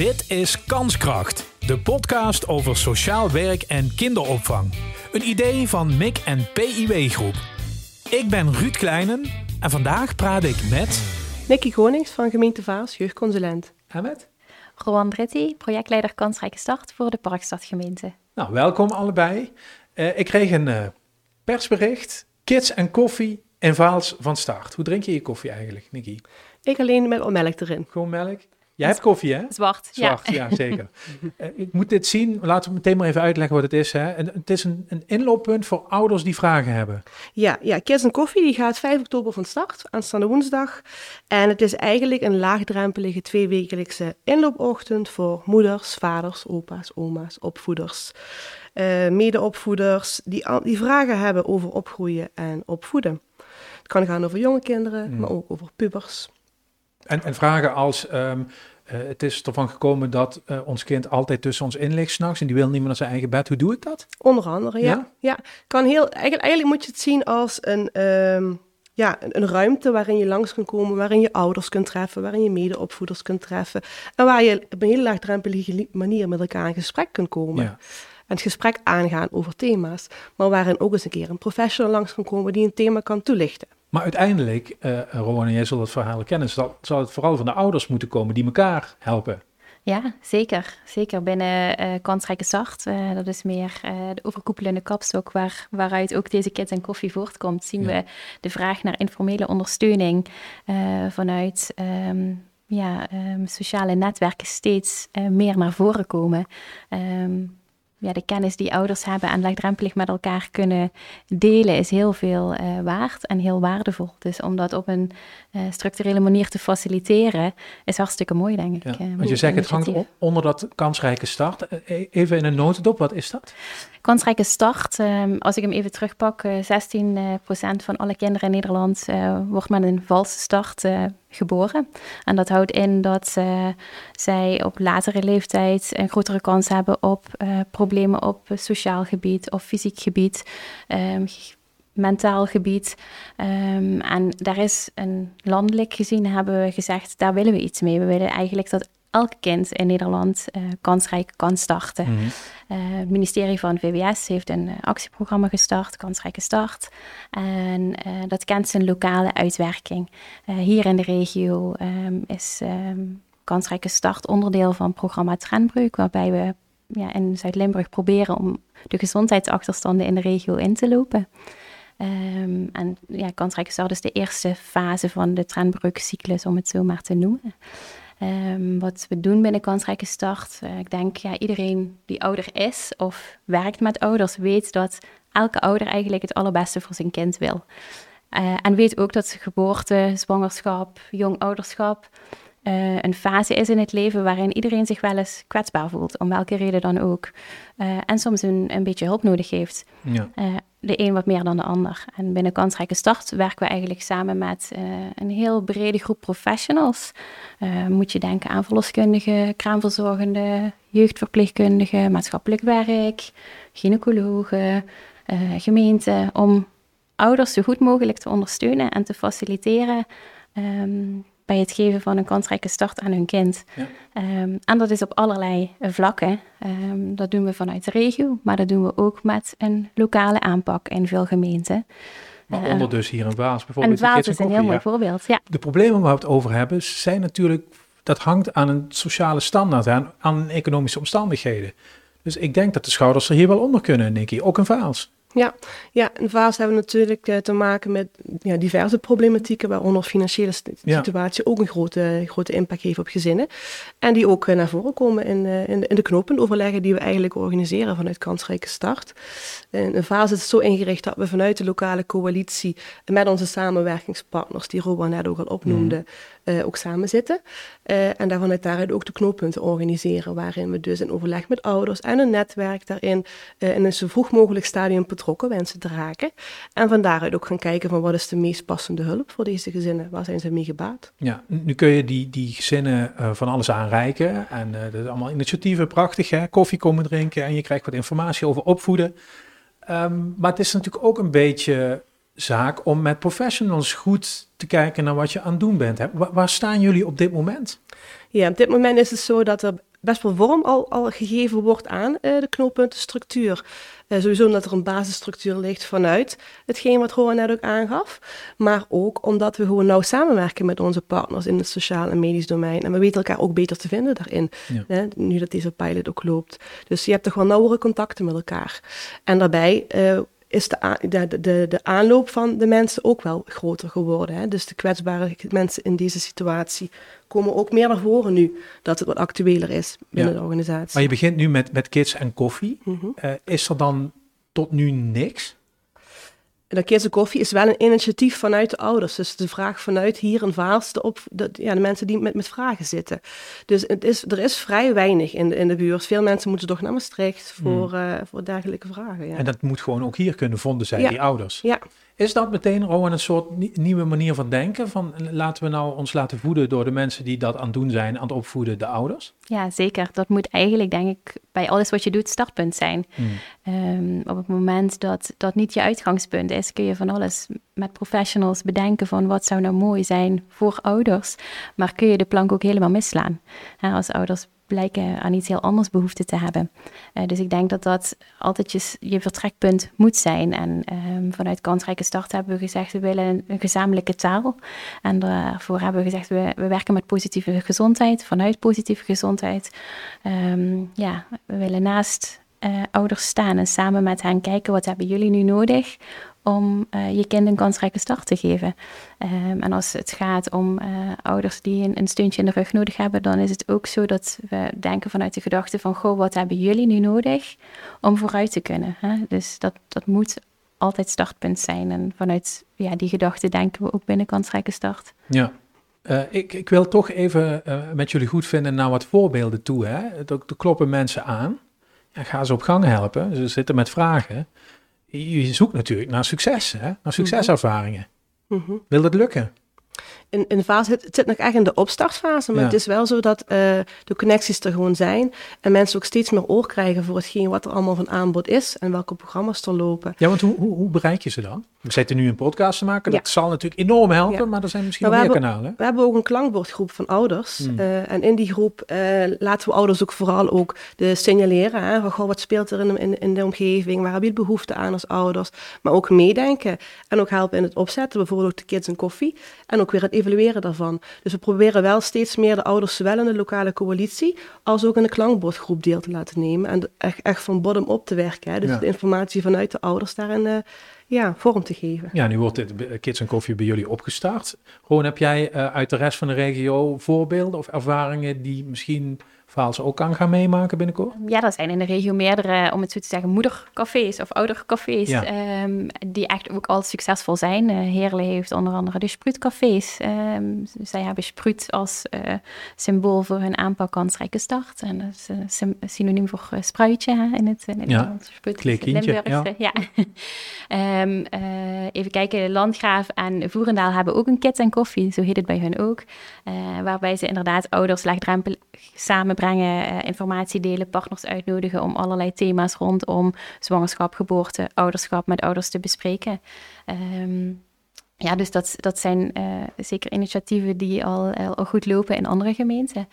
Dit is Kanskracht, de podcast over sociaal werk en kinderopvang. Een idee van MIC en PIW Groep. Ik ben Ruud Kleinen en vandaag praat ik met... Nicky Konings van gemeente Vaals, jeugdconsulent. En met? Rowan Dritti, projectleider Kansrijke Start voor de Parkstadgemeente. Nou, welkom allebei. Uh, ik kreeg een uh, persbericht, kids en koffie en Vaals van start. Hoe drink je je koffie eigenlijk, Nicky? Ik alleen met melk erin. Gewoon melk? Jij hebt koffie, hè? Zwart, Zwart, ja, ja zeker. uh, ik moet dit zien. Laten we meteen maar even uitleggen wat het is. Hè. En, het is een, een inlooppunt voor ouders die vragen hebben. Ja, ja, Kids en Koffie die gaat 5 oktober van start, aanstaande woensdag. En het is eigenlijk een laagdrempelige tweewekelijkse inloopochtend voor moeders, vaders, opa's, oma's, opvoeders, uh, medeopvoeders die, die vragen hebben over opgroeien en opvoeden. Het kan gaan over jonge kinderen, Mm. maar ook over pubers. En, en vragen als, ehm, eh, het is ervan gekomen dat eh, ons kind altijd tussen ons in ligt s'nachts en die wil niet meer naar zijn eigen bed. Hoe doe ik dat? Onder andere, ja. Ja? ja. Kan heel, eigenlijk, eigenlijk moet je het zien als een, ehm, ja, een, ruimte waarin je langs kunt komen, waarin je ouders kunt treffen, waarin je medeopvoeders kunt treffen. En waar je op een hele laagdrempelige li- manier met elkaar in gesprek kunt komen. Ja. En het gesprek aangaan over thema's. Maar waarin ook eens een keer een professional langs kan komen die een thema kan toelichten. Maar uiteindelijk, eh Rowan, en jij zult het verhaal kennen, zal, zal het vooral van de ouders moeten komen die elkaar helpen. Ja, zeker. Zeker binnen eh Kansrijke Start. Eh, dat is meer de overkoepelende kapstok waar, waaruit ook deze kids en koffie voortkomt. Zien Ja. we de vraag naar informele ondersteuning vanuit ehm, ja, ehm, sociale netwerken steeds meer naar voren komen. Ehm, ja, de kennis die ouders hebben en laagdrempelig met elkaar kunnen delen is heel veel eh, waard en heel waardevol. Dus om dat op een eh, structurele manier te faciliteren is hartstikke mooi, denk ik. Ja. eh, Want je zegt, het hangt onder dat kansrijke start. Even in een notendop, wat is dat? Kansrijke start, ehm, als ik hem even terugpak, eh 16% eh, procent van alle kinderen in Nederland wordt met een valse start geboren. En dat houdt in dat eh, zij op latere leeftijd een grotere kans hebben op eh, problemen op sociaal gebied of fysiek gebied. ehm, mentaal gebied. Ehm, en daar is een landelijk gezien hebben we gezegd, daar willen we iets mee. We willen eigenlijk dat elk kind in Nederland eh, kansrijk kan starten. Mhm. Eh, het ministerie van VWS heeft een eh, actieprogramma gestart, Kansrijke Start. En dat kent zijn lokale uitwerking. Hier in de regio ehm, is ehm, Kansrijke Start onderdeel van programma Trendbreuk, waarbij we ja, in Zuid-Limburg proberen om de gezondheidsachterstanden in de regio in te lopen. Ehm, en ja, Kansrijke Start is de eerste fase van de trendbreukcyclus, om het zo maar te noemen. Ehm, wat we doen binnen Kansrijke Start, eh, ik denk ja, iedereen die ouder is of werkt met ouders, weet dat elke ouder eigenlijk het allerbeste voor zijn kind wil. Eh, en weet ook dat geboorte, zwangerschap, jong ouderschap eh, een fase is in het leven waarin iedereen zich wel eens kwetsbaar voelt, om welke reden dan ook. En soms een, een beetje hulp nodig heeft. Ja. De een wat meer dan de ander. En binnen Kansrijke Start werken we eigenlijk samen met eh, een heel brede groep professionals. Eh, moet je denken aan verloskundigen, kraamverzorgenden, jeugdverpleegkundigen, maatschappelijk werk, gynaecologen, eh gemeenten, om ouders zo goed mogelijk te ondersteunen en te faciliteren ehm, bij het geven van een kansrijke start aan hun kind. Ja. Ehm, en dat is op allerlei vlakken. Ehm, dat doen we vanuit de regio, maar dat doen we ook met een lokale aanpak in veel gemeenten. Waaronder Eh, dus hier in Waals en bijvoorbeeld. de Waals is een heel mooi voorbeeld. Ja. De problemen waar we het over hebben, zijn natuurlijk, dat hangt aan een sociale standaard, aan, aan economische omstandigheden. Dus ik denk dat de schouders er hier wel onder kunnen, Nicky. Ook in Vaals. Ja, ja in Vaals hebben we natuurlijk eh, te maken met ja, diverse problematieken, waaronder financiële Ja. situatie ook een grote, grote impact heeft op gezinnen. En die ook eh, naar voren komen in, eh, in, de, in de knooppuntoverleggen die we eigenlijk organiseren vanuit Kansrijke Start. En in Vaals is het zo ingericht dat we vanuit de lokale coalitie met onze samenwerkingspartners, die Rowan net ook al opnoemde, eh, ook samen zitten. Eh, en daar vanuit daaruit ook de knooppunten organiseren, waarin we dus in overleg met ouders en een netwerk daarin eh, in een zo vroeg mogelijk stadium betrokken wensen te raken. En van daaruit ook gaan kijken van wat is de meest passende hulp voor deze gezinnen, waar zijn ze mee gebaat. Ja, nu kun je die, die gezinnen van alles aanreiken. En dat is allemaal initiatieven, prachtig hè. Koffie komen drinken en je krijgt wat informatie over opvoeden. Ehm, maar het is natuurlijk ook een beetje zaak om met professionals goed te kijken naar wat je aan het doen bent. Hè. Waar staan jullie op dit moment? Ja, op dit moment is het zo dat er best wel vorm al, al gegeven wordt aan de knooppuntenstructuur. sowieso omdat er een basisstructuur ligt vanuit hetgeen wat Rowan net ook aangaf. Maar ook omdat we gewoon nauw samenwerken met onze partners in het sociaal en medisch domein. En we weten elkaar ook beter te vinden daarin. Hè, nu dat deze pilot ook loopt. Dus je hebt toch wel nauwere contacten met elkaar. En daarbij is de, de, de, de, aanloop van de mensen ook wel groter geworden. Hè? Dus de kwetsbare mensen in deze situatie komen ook meer naar voren nu dat het wat actueler is binnen de organisatie. Maar je begint nu met, met kids en koffie. Mhm. Eh, is er dan tot nu niks? De Kids Koffie is wel een initiatief vanuit de ouders. Dus de vraag vanuit hier en Vaals, de, op, de, ja, de mensen die met, met vragen zitten. Dus het is, er is vrij weinig in de, in de buurt. Veel mensen moeten toch naar Maastricht voor, hmm. uh, voor dergelijke vragen. Ja. En dat moet gewoon ook hier kunnen vonden zijn, ja. die ouders. Ja. Is dat meteen, Rowan, een soort nieuwe manier van denken? Van laten we nou ons laten voeden door de mensen die dat aan het doen zijn, aan het opvoeden, de ouders? Ja, zeker. Dat moet eigenlijk, denk ik, bij alles wat je doet, startpunt zijn. Hmm. Ehm, op het moment dat dat niet je uitgangspunt is, kun je van alles met professionals bedenken van wat zou nou mooi zijn voor ouders. Maar kun je de plank ook helemaal misslaan. als ouders blijken aan iets heel anders behoefte te hebben. Uh, dus ik denk dat dat altijd je, je vertrekpunt moet zijn. En um, vanuit Kansrijke Start hebben we gezegd, we willen een, gezamenlijke taal. En daarvoor hebben we gezegd, we, we werken met positieve gezondheid, vanuit positieve gezondheid. Um, ja, we willen naast uh, ouders staan en samen met hen kijken, wat hebben jullie nu nodig om uh, je kind een kansrijke start te geven. Um, en als het gaat om uh, ouders die een, steuntje in de rug nodig hebben, dan is het ook zo dat we denken vanuit de gedachte van, goh, wat hebben jullie nu nodig om vooruit te kunnen? Hè? Dus dat, dat moet altijd startpunt zijn. En vanuit ja, die gedachte denken we ook binnen kansrijke start. Ja. Uh, ik, ik wil toch even met jullie goed vinden naar wat voorbeelden toe. Hè? Er, kloppen mensen aan. En ga ze op gang helpen. Ze zitten met vragen je zoekt natuurlijk naar succes, hè? naar mhm. succeservaringen. Mhm. Wil dat lukken? In, in fase, het, zit nog echt in de opstartfase, maar het is wel zo dat uh, de connecties er gewoon zijn en mensen ook steeds meer oor krijgen voor hetgeen wat er allemaal van aanbod is en welke programma's er lopen. Ja, want hoe, hoe, hoe bereik je ze dan? We zitten nu een podcast te maken, dat zal natuurlijk enorm helpen, maar er zijn misschien nog meer kanalen. We hebben ook een klankbordgroep van ouders hmm. uh, en in die groep uh, laten we ouders ook vooral ook de signaleren, hè, goh, wat speelt er in de, in, in de omgeving, waar heb je behoefte aan als ouders, maar ook meedenken en ook helpen in het opzetten, bijvoorbeeld ook de kids en koffie en ook weer het evalueren daarvan. Dus we proberen wel steeds meer de ouders, zowel in de lokale coalitie als ook in de klankbordgroep deel te laten nemen. En echt, echt van bottom-up te werken. Hè. Dus de informatie vanuit de ouders daarin uh, ja, vorm te geven. Ja, nu wordt dit Kids en Koffie bij jullie opgestart. Gewoon, heb jij uh, uit de rest van de regio voorbeelden of ervaringen die misschien ze ook kan gaan meemaken binnenkort? Ja, er zijn in de regio meerdere, om het zo te zeggen, moedercafés of oudercafés, ja. Ehm, die echt ook al succesvol zijn. Uh, Heerlen heeft onder andere de Spruitcafés. Um, zij hebben Spruit als uh, symbool voor hun aanpak kansrijke start. En dat is uh, synoniem voor spruitje hè, in het, het ja. Limburgse. Ja. ja. um, even kijken, Landgraaf en Voerendaal hebben ook een kids en koffie, zo heet het bij hun ook. waarbij ze inderdaad ouders laagdrempelig samen brengen, uh, informatie delen, partners uitnodigen om allerlei thema's rondom zwangerschap, geboorte, ouderschap met ouders te bespreken. Um, ja, dus dat, dat zijn uh, zeker initiatieven die al, al goed lopen in andere gemeenten.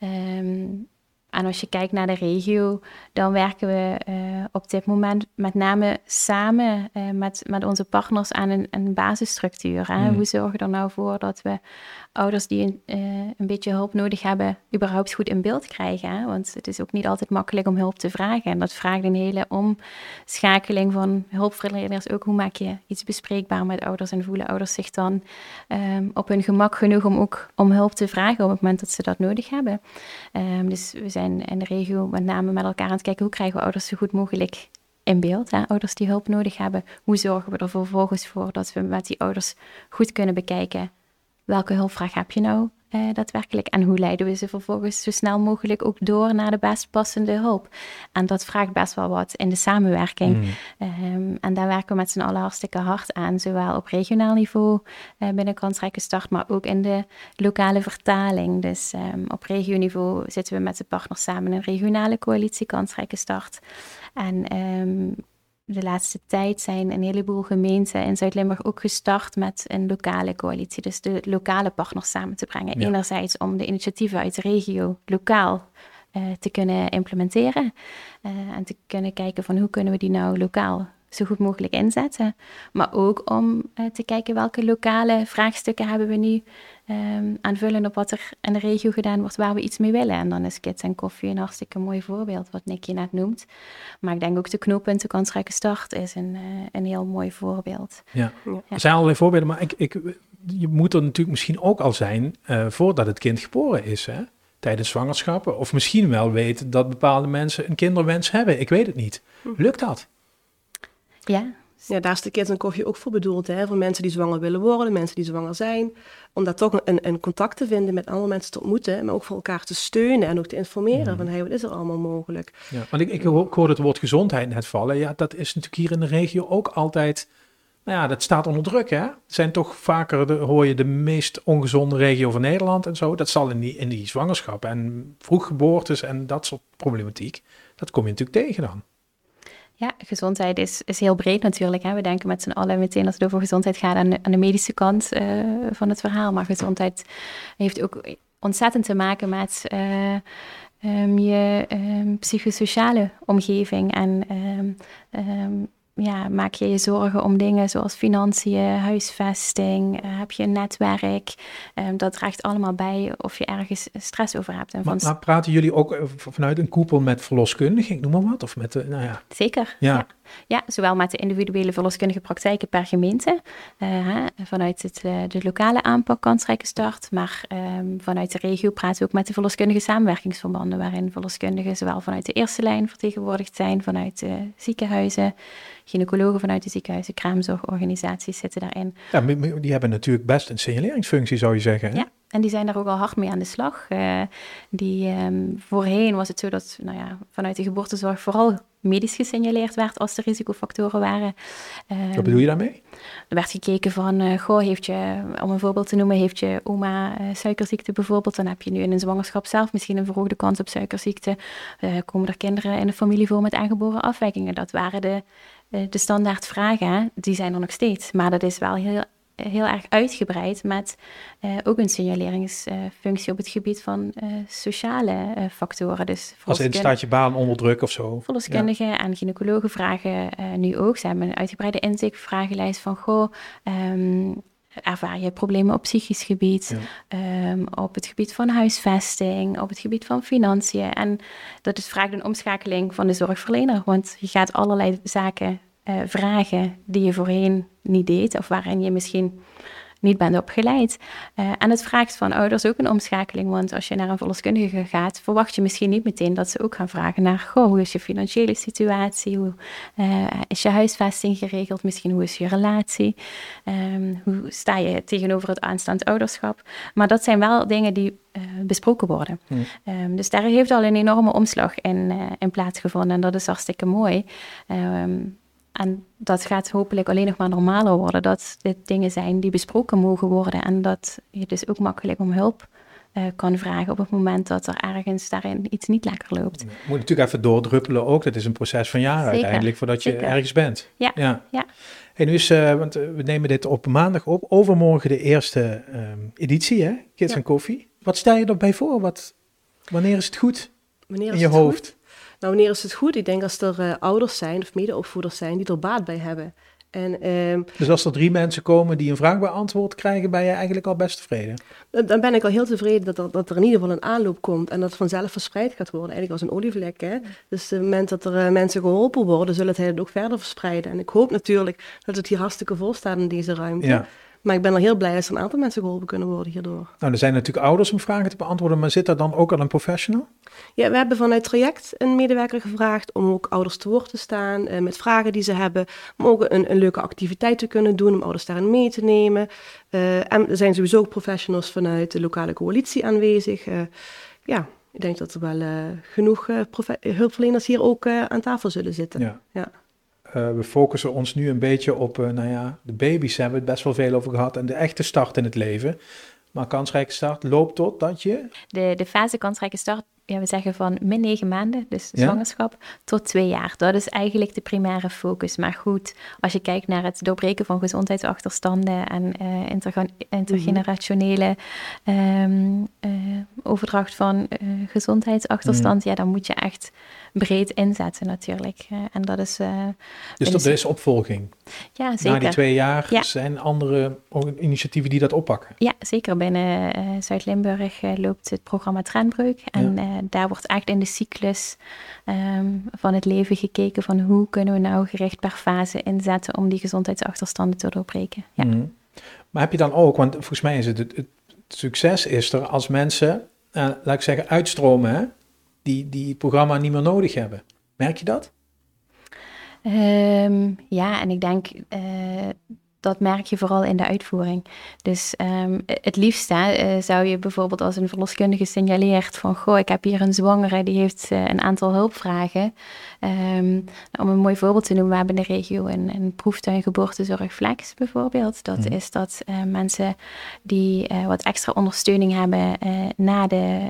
Um, en als je kijkt naar de regio, dan werken we uh, op dit moment met name samen uh, met, met onze partners aan een, een basisstructuur. Hè? Mm. Hoe zorgen we er nou voor dat we ouders die een, uh, een beetje hulp nodig hebben, überhaupt goed in beeld krijgen? Want het is ook niet altijd makkelijk om hulp te vragen. En dat vraagt een hele omschakeling van hulpverleners. Ook hoe maak je iets bespreekbaar met ouders en voelen ouders zich dan um, op hun gemak genoeg om ook om hulp te vragen op het moment dat ze dat nodig hebben. Um, dus we zijn in de regio met name met elkaar aan het kijken hoe krijgen we ouders zo goed mogelijk in beeld. Hè? Ouders die hulp nodig hebben, hoe zorgen we er vervolgens voor dat we met die ouders goed kunnen bekijken welke hulpvraag heb je nou uh, daadwerkelijk en hoe leiden we ze vervolgens zo snel mogelijk ook door naar de best passende hulp. En dat vraagt best wel wat in de samenwerking. Mm. Um, en daar werken we met z'n allen hartstikke hard aan, zowel op regionaal niveau uh, binnen Kansrijke Start, maar ook in de lokale vertaling. Dus um, op regioniveau zitten we met de partners samen in een regionale coalitie Kansrijke Start. En um, de laatste tijd zijn een heleboel gemeenten in Zuid-Limburg ook gestart met een lokale coalitie. Dus de lokale partners samen te brengen. Enerzijds om de initiatieven uit de regio lokaal te kunnen implementeren. en te kunnen kijken van hoe kunnen we die nou lokaal zo goed mogelijk inzetten. Maar ook om te kijken welke lokale vraagstukken hebben we nu um, aanvullen op wat er in de regio gedaan wordt waar we iets mee willen. En dan is Kids en Koffie een hartstikke mooi voorbeeld, wat Nicky net noemt. Maar ik denk ook de knooppunten kansrijke start is een, uh, een heel mooi voorbeeld. Ja. ja. er zijn allerlei voorbeelden, maar ik, ik, je moet er natuurlijk misschien ook al zijn uh, voordat het kind geboren is, hè? tijdens zwangerschappen. Of misschien wel weten dat bepaalde mensen een kinderwens hebben. Ik weet het niet. Hm. Lukt dat? Ja, ja, daar is de Kids en Koffie ook voor bedoeld. Hè? Voor mensen die zwanger willen worden, mensen die zwanger zijn. Om daar toch een, een contact te vinden met andere mensen te ontmoeten. Maar ook voor elkaar te steunen en ook te informeren. Van hey, wat is er allemaal mogelijk? Ja, want ik, ik, hoor het woord gezondheid net vallen. Ja, dat is natuurlijk hier in de regio ook altijd... Nou ja, dat staat onder druk, hè? Zijn toch vaker, de, hoor je, de meest ongezonde regio van Nederland en zo. Dat zal in die, in die zwangerschap en vroeggeboortes en dat soort problematiek. Dat kom je natuurlijk tegen dan. Ja, gezondheid is, is heel breed natuurlijk. Hè. We denken met z'n allen meteen als het over gezondheid gaat aan de, aan de medische kant uh, van het verhaal. Maar gezondheid heeft ook ontzettend te maken met uh, um, je um, psychosociale omgeving en um, ja, maak je je zorgen om dingen zoals financiën, huisvesting, uh, heb je een netwerk. Um, dat draagt allemaal bij of je ergens stress over hebt. En maar, maar, praten jullie ook eh, vanuit een koepel met verloskundigen, ik noem maar wat? Of met de, nou ja. Zeker, ja. ja. zowel met de individuele verloskundige praktijken per gemeente, uh, vanuit het, de lokale aanpak kansrijke start, maar um, vanuit de regio praten we ook met de verloskundige samenwerkingsverbanden, waarin verloskundigen zowel vanuit de eerste lijn vertegenwoordigd zijn, vanuit de ziekenhuizen, gynaecologen vanuit de ziekenhuizen, kraamzorgorganisaties zitten daarin. Ja, die hebben natuurlijk best een signaleringsfunctie, zou je zeggen. Hè? Ja, en die zijn daar ook al hard mee aan de slag. Uh, die, um, voorheen was het zo dat nou ja, vanuit de geboortezorg vooral medisch gesignaleerd werd als er risicofactoren waren. Um, Wat bedoel je daarmee? Er werd gekeken van, uh, goh, heeft je, om een voorbeeld te noemen, heeft je oma uh, suikerziekte bijvoorbeeld, dan heb je nu in een zwangerschap zelf misschien een verhoogde kans op suikerziekte. komen er kinderen in de familie voor met aangeboren afwijkingen? Dat waren de eh, de standaard vragen, die zijn er nog steeds. Maar dat is wel heel, heel erg uitgebreid met uh, ook een signaleringsfunctie op het gebied van uh, sociale uh, factoren. Dus Als in staat je baan onder druk of zo? Verloskundigen ja. en gynaecologen vragen nu ook. Ze hebben een uitgebreide intakevragenlijst van... goh, um, ervaar je problemen op psychisch gebied, um, op het gebied van huisvesting, op het gebied van financiën. En dat is vraagt een omschakeling van de zorgverlener, want je gaat allerlei zaken uh, vragen die je voorheen niet deed, of waarin je misschien niet bent opgeleid. Uh, en het vraagt van ouders ook een omschakeling, want als je naar een verloskundige gaat, verwacht je misschien niet meteen dat ze ook gaan vragen naar, goh, hoe is je financiële situatie, hoe uh, is je huisvesting geregeld, misschien hoe is je relatie, um, hoe sta je tegenover het aanstaand ouderschap. Maar dat zijn wel dingen die uh, besproken worden. Hmm. Um, dus daar heeft al een enorme omslag in, in plaatsgevonden en dat is hartstikke mooi. Um, en dat gaat hopelijk alleen nog maar normaler worden. Dat dit dingen zijn die besproken mogen worden. En dat je dus ook makkelijk om hulp uh, kan vragen op het moment dat er ergens daarin iets niet lekker loopt. Je moet natuurlijk even doordruppelen ook. Dat is een proces van jaren uiteindelijk voordat je ergens bent. Ja. ja. ja. En nu is, uh, want we nemen dit op maandag op. Overmorgen de eerste um, editie, hè? Kids en Koffie. Wat stel je erbij voor? Wat, wanneer is het goed wanneer in je hoofd? Goed? Nou, wanneer is het goed? Ik denk als er uh, ouders zijn of medeopvoeders zijn die er baat bij hebben. En, uh, dus als er drie mensen komen die een vraag beantwoord krijgen, ben je eigenlijk al best tevreden? Dan ben ik al heel tevreden dat er, dat er in ieder geval een aanloop komt en dat het vanzelf verspreid gaat worden. Eigenlijk als een olievlek. Hè? Dus op het moment dat er uh, mensen geholpen worden, zullen het ook verder verspreiden. En ik hoop natuurlijk dat het hier hartstikke vol staat in deze ruimte. Ja. Maar ik ben er heel blij dat er een aantal mensen geholpen kunnen worden hierdoor. Nou, er zijn natuurlijk ouders om vragen te beantwoorden, maar zit er dan ook al een professional? Ja, we hebben vanuit het traject een medewerker gevraagd om ook ouders te woord te staan uh, met vragen die ze hebben. Om ook een, een, leuke activiteit te kunnen doen, om ouders daarin mee te nemen. Uh, en er zijn sowieso ook professionals vanuit de lokale coalitie aanwezig. Uh, ja, ik denk dat er wel genoeg hulpverleners hier ook aan tafel zullen zitten. Ja. ja. Uh, we focussen ons nu een beetje op, uh, nou ja, de baby's hebben we het best wel veel over gehad en de echte start in het leven. Maar kansrijke start loopt tot dat je... De, de fase kansrijke start ja, we zeggen van min negen maanden, dus zwangerschap, tot twee jaar. Dat is eigenlijk de primaire focus. Maar goed, als je kijkt naar het doorbreken van gezondheidsachterstanden en uh, intergenerationele um, uh, overdracht van gezondheidsachterstand, mhm. ja, dan moet je echt breed inzetten natuurlijk. en dat is... dus dat is opvolging? Ja, zeker. Na die twee jaar ja. zijn andere initiatieven die dat oppakken? Ja, zeker. Binnen Zuid-Limburg loopt het programma Trendbreuk. En daar wordt echt in de cyclus ehm, van het leven gekeken van hoe kunnen we nou gericht per fase inzetten om die gezondheidsachterstanden te doorbreken. Ja. Mhm. Maar heb je dan ook, want volgens mij is het, het, succes is er als mensen, uh, laat ik zeggen, uitstromen, hè? Die, die het programma niet meer nodig hebben. Merk je dat? Um, ja, en ik denk uh, dat merk je vooral in de uitvoering. Dus um, het liefst uh, zou je bijvoorbeeld als een verloskundige signaleert van... goh, ik heb hier een zwangere, die heeft uh, een aantal hulpvragen. Um, om een mooi voorbeeld te noemen, we hebben in de regio een, een proeftuin geboortezorg flex bijvoorbeeld. Dat mhm. is dat uh, mensen die wat extra ondersteuning hebben na de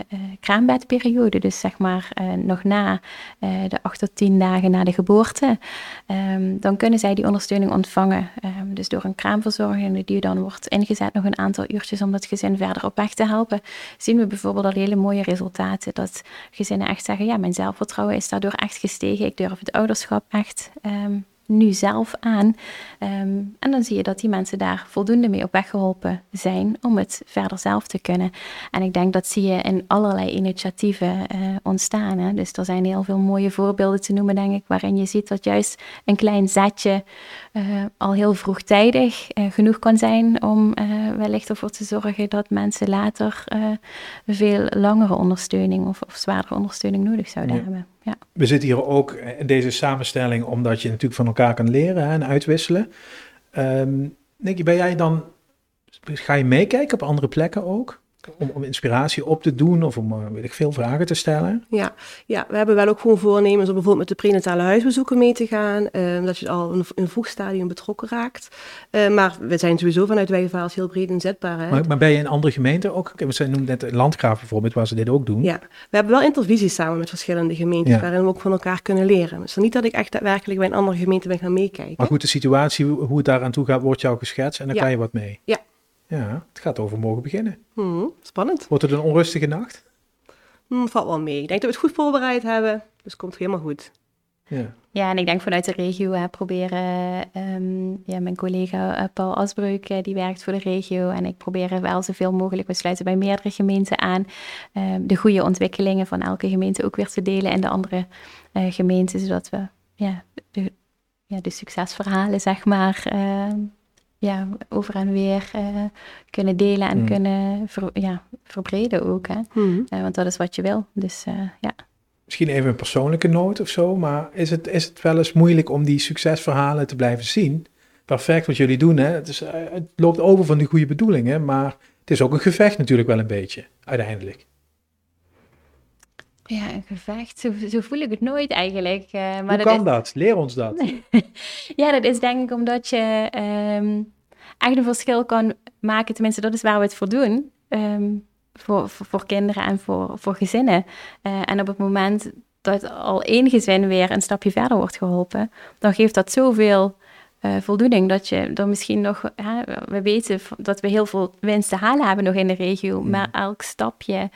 kraambedperiode... dus zeg maar nog na de acht tot tien dagen na de geboorte... Um, dan kunnen zij die ondersteuning ontvangen. dus door door een kraamverzorger die dan wordt ingezet nog een aantal uurtjes om dat gezin verder op weg te helpen, zien we bijvoorbeeld al hele mooie resultaten. Dat gezinnen echt zeggen, ja, mijn zelfvertrouwen is daardoor echt gestegen. Ik durf het ouderschap echt um, nu zelf aan. Ehm, en dan zie je dat die mensen daar voldoende mee op weg geholpen zijn om het verder zelf te kunnen. En ik denk dat zie je in allerlei initiatieven uh, ontstaan. Hè? Dus er zijn heel veel mooie voorbeelden te noemen, denk ik, waarin je ziet dat juist een klein zetje uh, al heel vroegtijdig uh, genoeg kan zijn om wellicht ervoor te zorgen dat mensen later veel langere ondersteuning of, of zwaardere ondersteuning nodig zouden hebben. We zitten hier ook in deze samenstelling omdat je natuurlijk van elkaar kan leren hè, en uitwisselen. Denk je, ben jij dan, ga je meekijken op andere plekken ook? Om, om inspiratie op te doen of om, eh, weet ik veel, vragen te stellen? Ja, ja, we hebben wel ook gewoon voornemens om bijvoorbeeld met de prenatale huisbezoeken mee te gaan. Uh, dat je al in een vroeg stadium betrokken raakt. Uh, maar we zijn sowieso vanuit Wijvaals heel breed inzetbaar. Hè? Maar, maar ben je in andere gemeenten ook? We noemen net Landgraaf bijvoorbeeld, waar ze dit ook doen. Ja, we hebben wel intervisies samen met verschillende gemeenten, waarin we ook van elkaar kunnen leren. Dus niet dat ik echt daadwerkelijk bij een andere gemeente ben gaan meekijken. Maar goed, de situatie, hoe het daar aan toe gaat, wordt jou geschetst en dan kan je wat mee. Ja, ja, het gaat over morgen beginnen. Hmm, spannend. Wordt het een onrustige nacht? Hmm, valt wel mee. Ik denk dat we het goed voorbereid hebben, dus het komt helemaal goed. Ja. ja, en ik denk vanuit de regio hè, proberen, um, ja, mijn collega uh, Paul Asbreuk, uh, die werkt voor de regio, en ik probeer wel zoveel mogelijk, we sluiten bij meerdere gemeenten aan, um, de goede ontwikkelingen van elke gemeente ook weer te delen in de andere uh, gemeenten, zodat we ja, de, ja, de succesverhalen, zeg maar, ehm, ja, over en weer uh, kunnen delen en mm. kunnen ver, ja, verbreden ook. Hè? Mm. Uh, want dat is wat je wil. Dus uh, ja. Misschien even een persoonlijke noot of zo, maar is het, is het wel eens moeilijk om die succesverhalen te blijven zien? Perfect wat jullie doen, hè? Het, is, het loopt over van die goede bedoelingen, maar het is ook een gevecht natuurlijk wel een beetje, uiteindelijk. Ja, een gevecht. Zo, zo, voel ik het nooit eigenlijk. Uh, maar Hoe dat kan dat? Leer ons dat. ja, dat is denk ik omdat je um, echt een verschil kan maken. Tenminste, dat is waar we het voor doen. Um, voor, voor, voor, kinderen en voor, voor gezinnen. Uh, en op het moment dat al één gezin weer een stapje verder wordt geholpen, dan geeft dat zoveel uh, voldoening. Dat je er misschien nog, we weten dat we heel veel winst te halen hebben nog in de regio, mm. maar elk stapje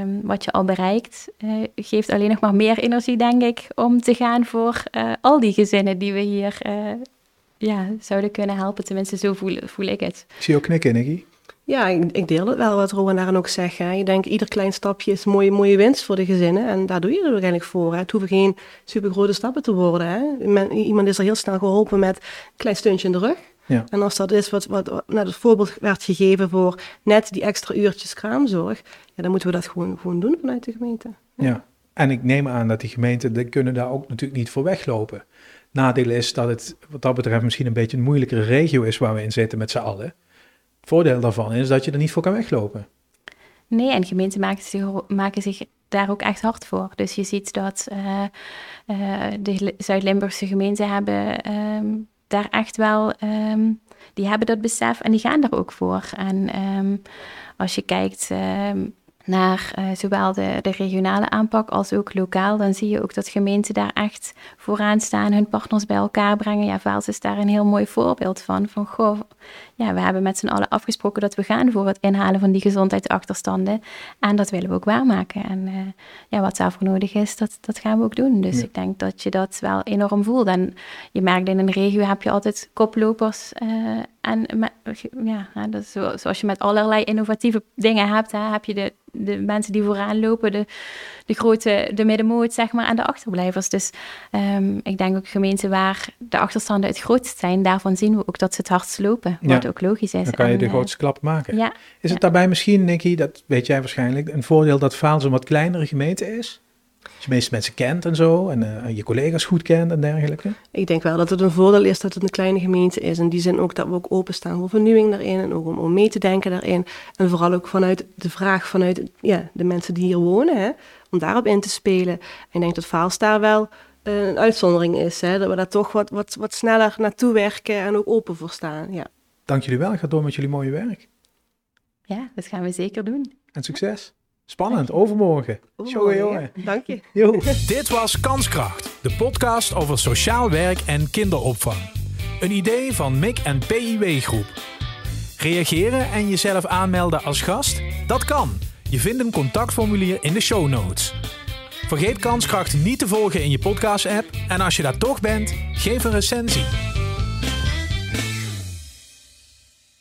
um, wat je al bereikt, uh, geeft alleen nog maar meer energie, denk ik, om te gaan voor uh, al die gezinnen die we hier ja, zouden kunnen helpen. Tenminste, zo voel, voel ik het. Ik zie je ook knikken, Nicky. Ja, ik, ik, deel het wel wat Rowan daar ook zegt. Hè. Je denkt, ieder klein stapje is een mooie, mooie winst voor de gezinnen. En daar doe je er eigenlijk voor. Hè. Het hoeven geen supergrote stappen te worden. Hè. iemand is er heel snel geholpen met een klein steuntje in de rug. Ja. En als dat is wat, wat, wat nou, het voorbeeld werd gegeven voor net die extra uurtjes kraamzorg, ja, dan moeten we dat gewoon, gewoon doen vanuit de gemeente. Ja. ja. en ik neem aan dat die gemeenten die kunnen daar ook natuurlijk niet voor weglopen. Nadeel is dat het wat dat betreft misschien een beetje een moeilijkere regio is waar we in zitten met z'n allen voordeel daarvan is dat je er niet voor kan weglopen. Nee, en gemeenten maken zich, maken zich daar ook echt hard voor. Dus je ziet dat uh, uh, de Zuid-Limburgse gemeenten hebben um, daar echt wel, um, die hebben dat besef en die gaan daar ook voor. En um, als je kijkt naar uh, zowel de, de, regionale aanpak als ook lokaal, dan zie je ook dat gemeenten daar echt vooraan staan, hun partners bij elkaar brengen. Ja, Vaals is daar een heel mooi voorbeeld van. Van goh, ja, we hebben met z'n allen afgesproken dat we gaan voor het inhalen van die gezondheidsachterstanden. En dat willen we ook waarmaken. En uh, ja, wat daarvoor nodig is, dat, dat gaan we ook doen. Dus ik denk dat je dat wel enorm voelt. En je merkt in een regio heb je altijd koplopers uh, en ja, zoals je met allerlei innovatieve dingen hebt, hè, heb je de, de mensen die vooraan lopen, de, de grote, de middenmoot, zeg maar, en de achterblijvers. Dus um, ik denk ook gemeenten waar de achterstanden het grootst zijn, daarvan zien we ook dat ze het hardst lopen, wat ook logisch is. Dan kan je de eh, grootste klap maken. Ja, is het daarbij misschien, Nicky, dat weet jij waarschijnlijk, een voordeel dat Vaals een wat kleinere gemeente is? Je meeste mensen kent en zo, en uh, je collega's goed kent en dergelijke? Ik denk wel dat het een voordeel is dat het een kleine gemeente is. In die zin ook dat we ook openstaan voor vernieuwing daarin en ook om, om mee te denken daarin. En vooral ook vanuit de vraag vanuit ja, de mensen die hier wonen, hè, om daarop in te spelen. En ik denk dat Vaals daar wel uh, een uitzondering is, hè, dat we daar toch wat, wat, wat sneller naartoe werken en ook open voor staan. Ja. Dank jullie wel, ga door met jullie mooie werk. Ja, dat gaan we zeker doen. En succes. Spannend, overmorgen. Jongen, jongen. Dank je. Dit was Kanskracht, de podcast over sociaal werk en kinderopvang. Een idee van MIC en PIW Groep. Reageren en jezelf aanmelden als gast? Dat kan. Je vindt een contactformulier in de show notes. Vergeet Kanskracht niet te volgen in je podcast-app en als je daar toch bent, geef een recensie.